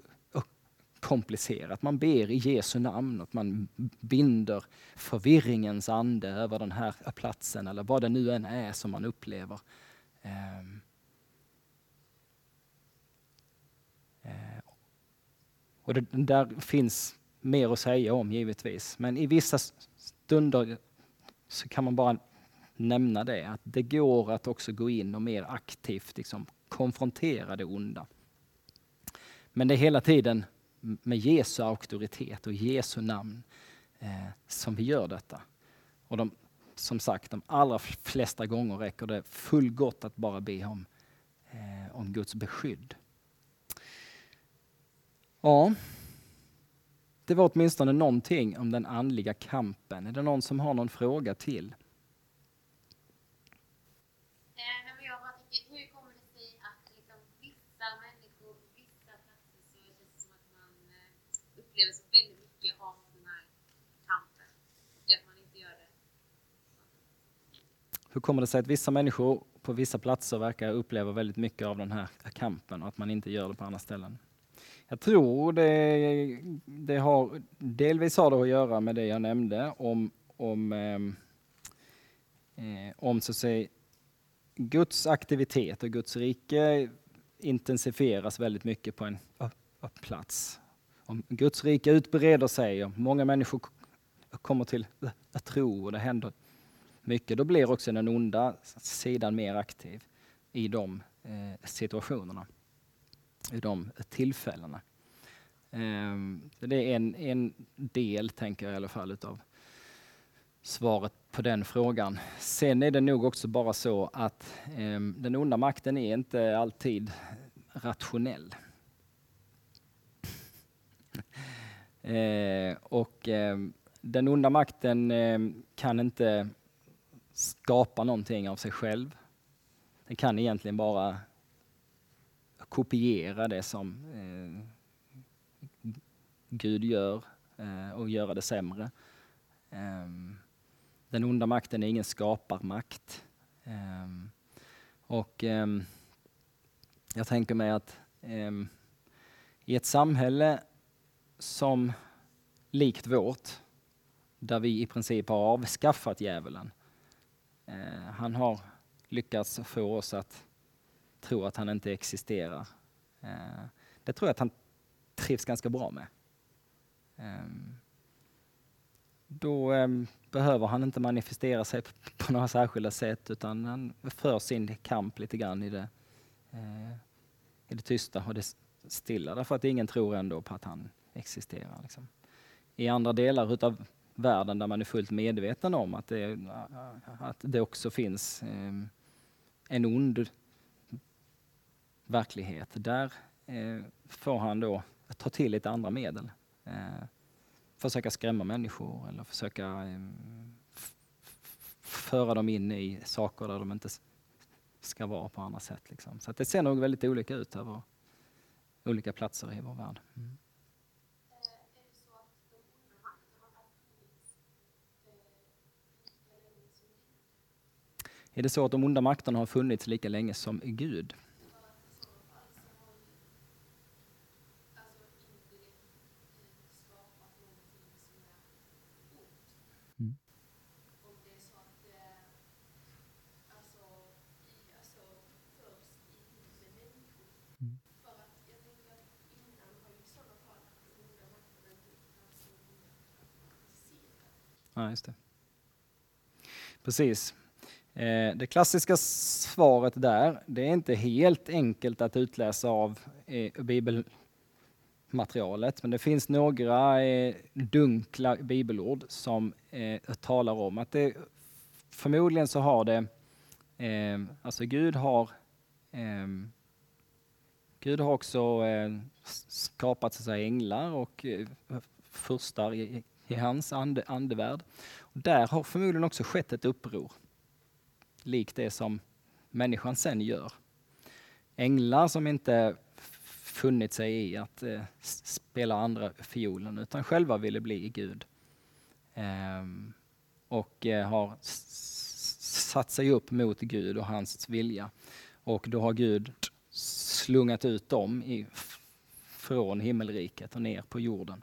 okomplicerat. Man ber i Jesu namn och man binder förvirringens ande över den här platsen eller vad det nu än är som man upplever. Ehm, eh, och det där finns mer att säga om givetvis, men i vissa stunder så kan man bara nämna det, att det går att också gå in och mer aktivt liksom, konfrontera det onda. Men det är hela tiden med Jesu auktoritet och Jesu namn eh, som vi gör detta. Och de, som sagt, de allra flesta gånger räcker det fullgott att bara be om, eh, om Guds beskydd. Ja, det var åtminstone någonting om den andliga kampen. Är det någon som har någon fråga till? Upplever så väldigt mycket av den här kampen och att man inte gör det. Hur kommer det sig att vissa människor på vissa platser verkar uppleva väldigt mycket av den här kampen och att man inte gör det på andra ställen? Jag tror det, det har, delvis har det att göra med det jag nämnde om, om, eh, eh om så att säga, Guds aktivitet och Guds rike intensifieras väldigt mycket på en plats. Om Guds rike utbreder sig och många människor kommer till att tro och det händer mycket, då blir också den onda sidan mer aktiv i de eh, situationerna, i de tillfällena. Ehm, det är en, en del, tänker jag i alla fall, utav svaret på den frågan. Sen är det nog också bara så att ehm, den onda makten är inte alltid rationell. Eh, och eh, den onda makten eh, kan inte skapa någonting av sig själv. Den kan egentligen bara kopiera det som eh, Gud gör eh, och göra det sämre. Eh, den onda makten är ingen skaparmakt. Eh, och eh, jag tänker mig att i ett samhälle som likt vårt, där vi i princip har avskaffat djävulen. Eh, han har lyckats få oss att tro att han inte existerar. Eh, det tror jag att han trivs ganska bra med. Eh, då eh, behöver han inte manifestera sig på några särskilda sätt utan han för sin kamp lite grann i det, eh, i det tysta och det stilla därför att ingen tror ändå på att han existerar. Liksom. I andra delar utav världen där man är fullt medveten om att det, att det också finns eh, en ond verklighet, där eh, får han då ta till lite andra medel. Eh, försöka skrämma människor eller försöka eh, föra dem in i saker där de inte ska vara på andra sätt. Liksom. Så det ser nog väldigt olika ut över olika platser i vår värld. Mm. Är det så att de onda makterna har funnits lika länge som Gud? Ja, just det. Precis. Eh, det klassiska svaret där, det är inte helt enkelt att utläsa av eh, bibelmaterialet, men det finns några eh, dunkla bibelord som talar om att det förmodligen så har det, alltså Gud har Gud har också skapat så säga, änglar och furstar i hans ande, andevärld. Och där har förmodligen också skett ett uppror, likt det som människan sen gör. Änglar som inte funnit sig i att eh, spela andra fiolen utan själva ville bli Gud. Ehm, och eh, har satt sig upp mot Gud och hans vilja. Och då har Gud slungat ut dem i, från himmelriket och ner på jorden.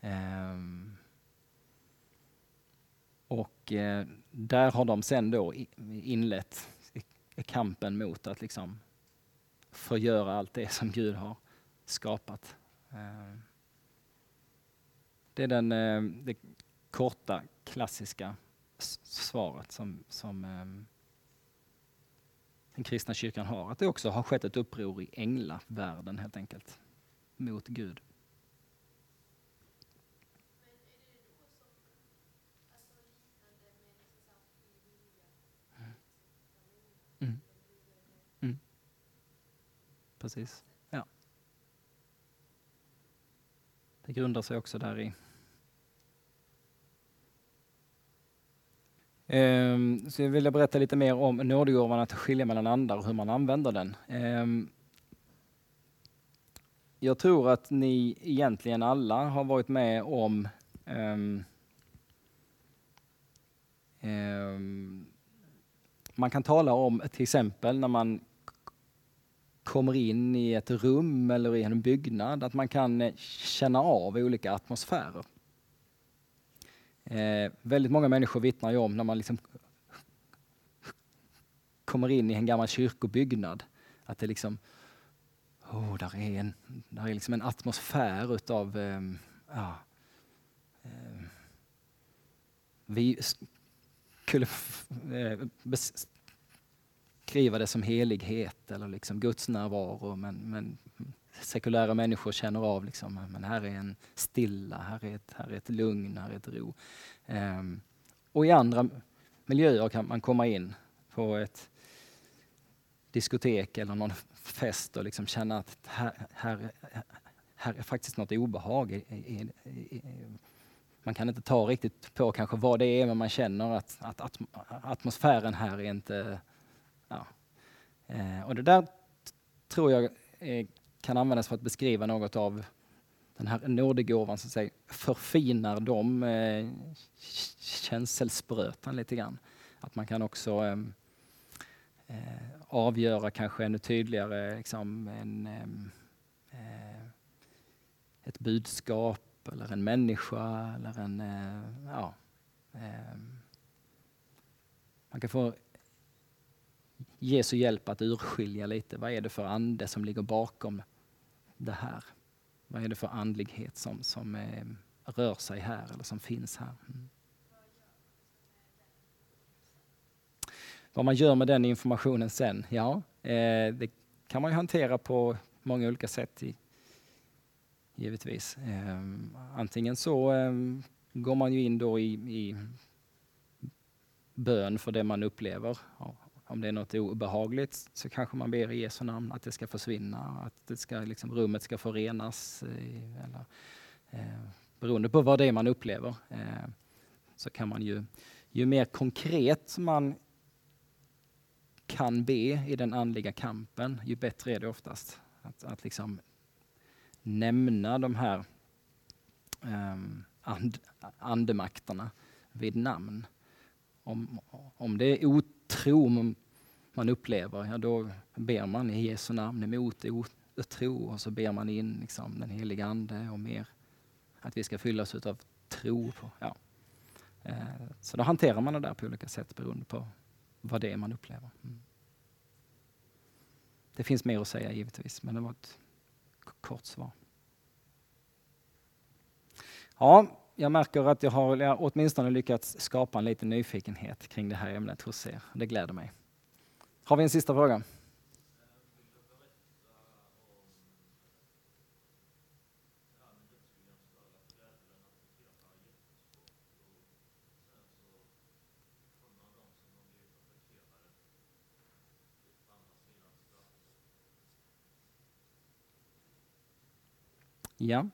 Ehm, och eh, där har de sen då inlett kampen mot att liksom förgöra allt det som Gud har skapat. Eh, det är den, eh, det korta klassiska svaret som, som eh, den kristna kyrkan har. Att det också har skett ett uppror i änglavärlden helt enkelt, mot Gud. Precis. Ja. Det grundar sig också där i. Um, så jag vill berätta lite mer om nådegåvan att skilja mellan andar och hur man använder den. Um, jag tror att ni egentligen alla har varit med om um, man kan tala om till exempel när man kommer in i ett rum eller i en byggnad, att man kan eh, känna av olika atmosfärer. Eh, väldigt många människor vittnar ju om när man liksom kommer in i en gammal kyrkobyggnad, att det liksom, oh, där är en, där är liksom en atmosfär utav, eh, ja, eh, vi skulle eh, beskriva det som helighet eller liksom Guds närvaro men, men sekulära människor känner av liksom, men här är en stilla, här är ett, här är ett lugn, här är ett ro. Um, och i andra miljöer kan man komma in på ett diskotek eller någon fest och liksom känna att här, här, här är faktiskt något obehag. I, i, i, man kan inte ta riktigt på kanske vad det är, men man känner att, att, att atmosfären här är inte... Ja. Eh, och det där tror jag eh, kan användas för att beskriva något av den här nådegåvan som säger, förfinar de eh, känselspröten lite grann. Att man kan också eh, eh, avgöra kanske ännu tydligare liksom, en, eh, eh ett budskap eller en människa eller en, eh, ja. Eh, man kan få Jesu hjälp att urskilja lite, vad är det för ande som ligger bakom det här? Vad är det för andlighet som, som eh, rör sig här eller som finns här? Mm. Vad man gör med den informationen sen? Ja, eh, det kan man ju hantera på många olika sätt i, givetvis. Eh, antingen så eh, går man ju in då i, i bön för det man upplever om det är något obehagligt så kanske man ber i Jesu namn att det ska försvinna, att det ska, liksom, rummet ska få renas. Eh, eller, eh, beroende på vad det är man upplever eh, så kan man ju, ju mer konkret man kan be i den andliga kampen, ju bättre är det oftast. Att, att liksom nämna de här eh, and, andemakterna vid namn. Om, om det är otro man upplever, ja då ber man i Jesu namn emot otro och så ber man in liksom, den heliga Ande och mer att vi ska fyllas av tro. På, ja. Eh, så då hanterar man det där på olika sätt beroende på vad det är man upplever. Mm. Det finns mer att säga givetvis, men det var ett kort svar. Ja, jag märker att jag har åtminstone lyckats skapa en liten nyfikenhet kring det här ämnet hos er. Det gläder mig. Har vi en sista fråga? Ja.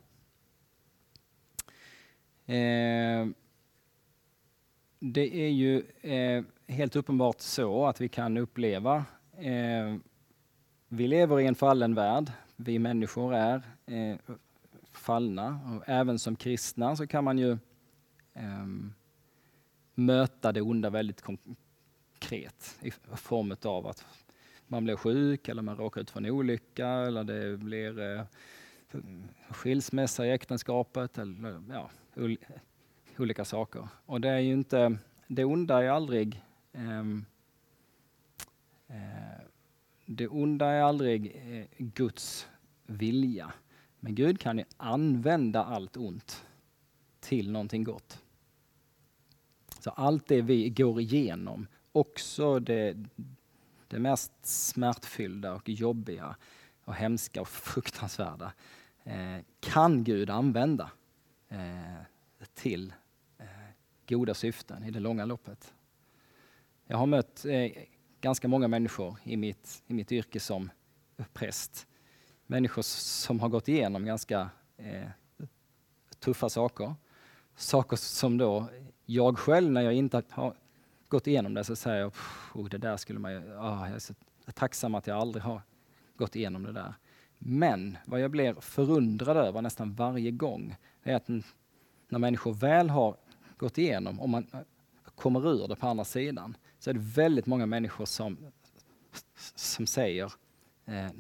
Eh, det är ju eh, helt uppenbart så att vi kan uppleva, eh, vi lever i en fallen värld, vi människor är eh, fallna. Och även som kristna så kan man ju eh, möta det onda väldigt konkret i form av att man blir sjuk eller man råkar ut för en olycka eller det blir eh, skilsmässa i äktenskapet eller ja, olika saker. Och det är ju inte, det onda är aldrig um, uh, det onda är aldrig uh, Guds vilja. Men Gud kan ju använda allt ont till någonting gott. Så allt det vi går igenom, också det, det mest smärtfyllda och jobbiga och hemska och fruktansvärda, eh, kan Gud använda eh, till goda syften i det långa loppet. Jag har mött eh, ganska många människor i mitt, i mitt yrke som präst. Människor som har gått igenom ganska eh, tuffa saker. Saker som då jag själv, när jag inte har gått igenom det, så säger jag oh, det där skulle man ju, oh, jag är så tacksam att jag aldrig har gått igenom det där. Men vad jag blir förundrad över nästan varje gång, är att när människor väl har gått igenom, om man kommer ur det på andra sidan, så är det väldigt många människor som, som säger eh,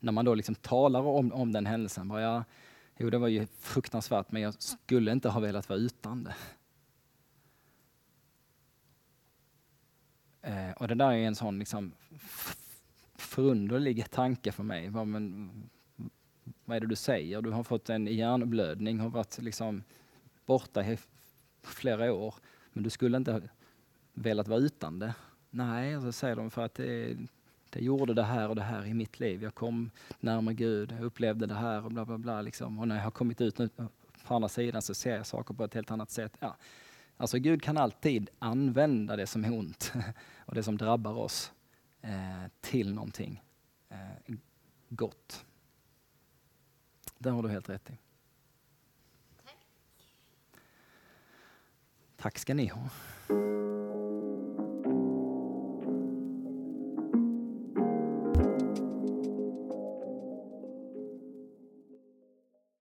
när man då liksom talar om, om den händelsen, bara, ja, jo det var ju fruktansvärt men jag skulle inte ha velat vara utan det. Eh, och det där är en sån liksom förunderlig tanke för mig. Vad, men, vad är det du säger? Du har fått en hjärnblödning, har varit liksom borta flera år, men du skulle inte velat vara utan det. Nej, så säger de för att det, det gjorde det här och det här i mitt liv. Jag kom närmare Gud, jag upplevde det här och bla bla bla. Liksom. Och när jag har kommit ut nu på andra sidan så ser jag saker på ett helt annat sätt. Ja. Alltså Gud kan alltid använda det som är ont och det som drabbar oss eh, till någonting eh, gott. Det har du helt rätt i. Tack ska ni ha.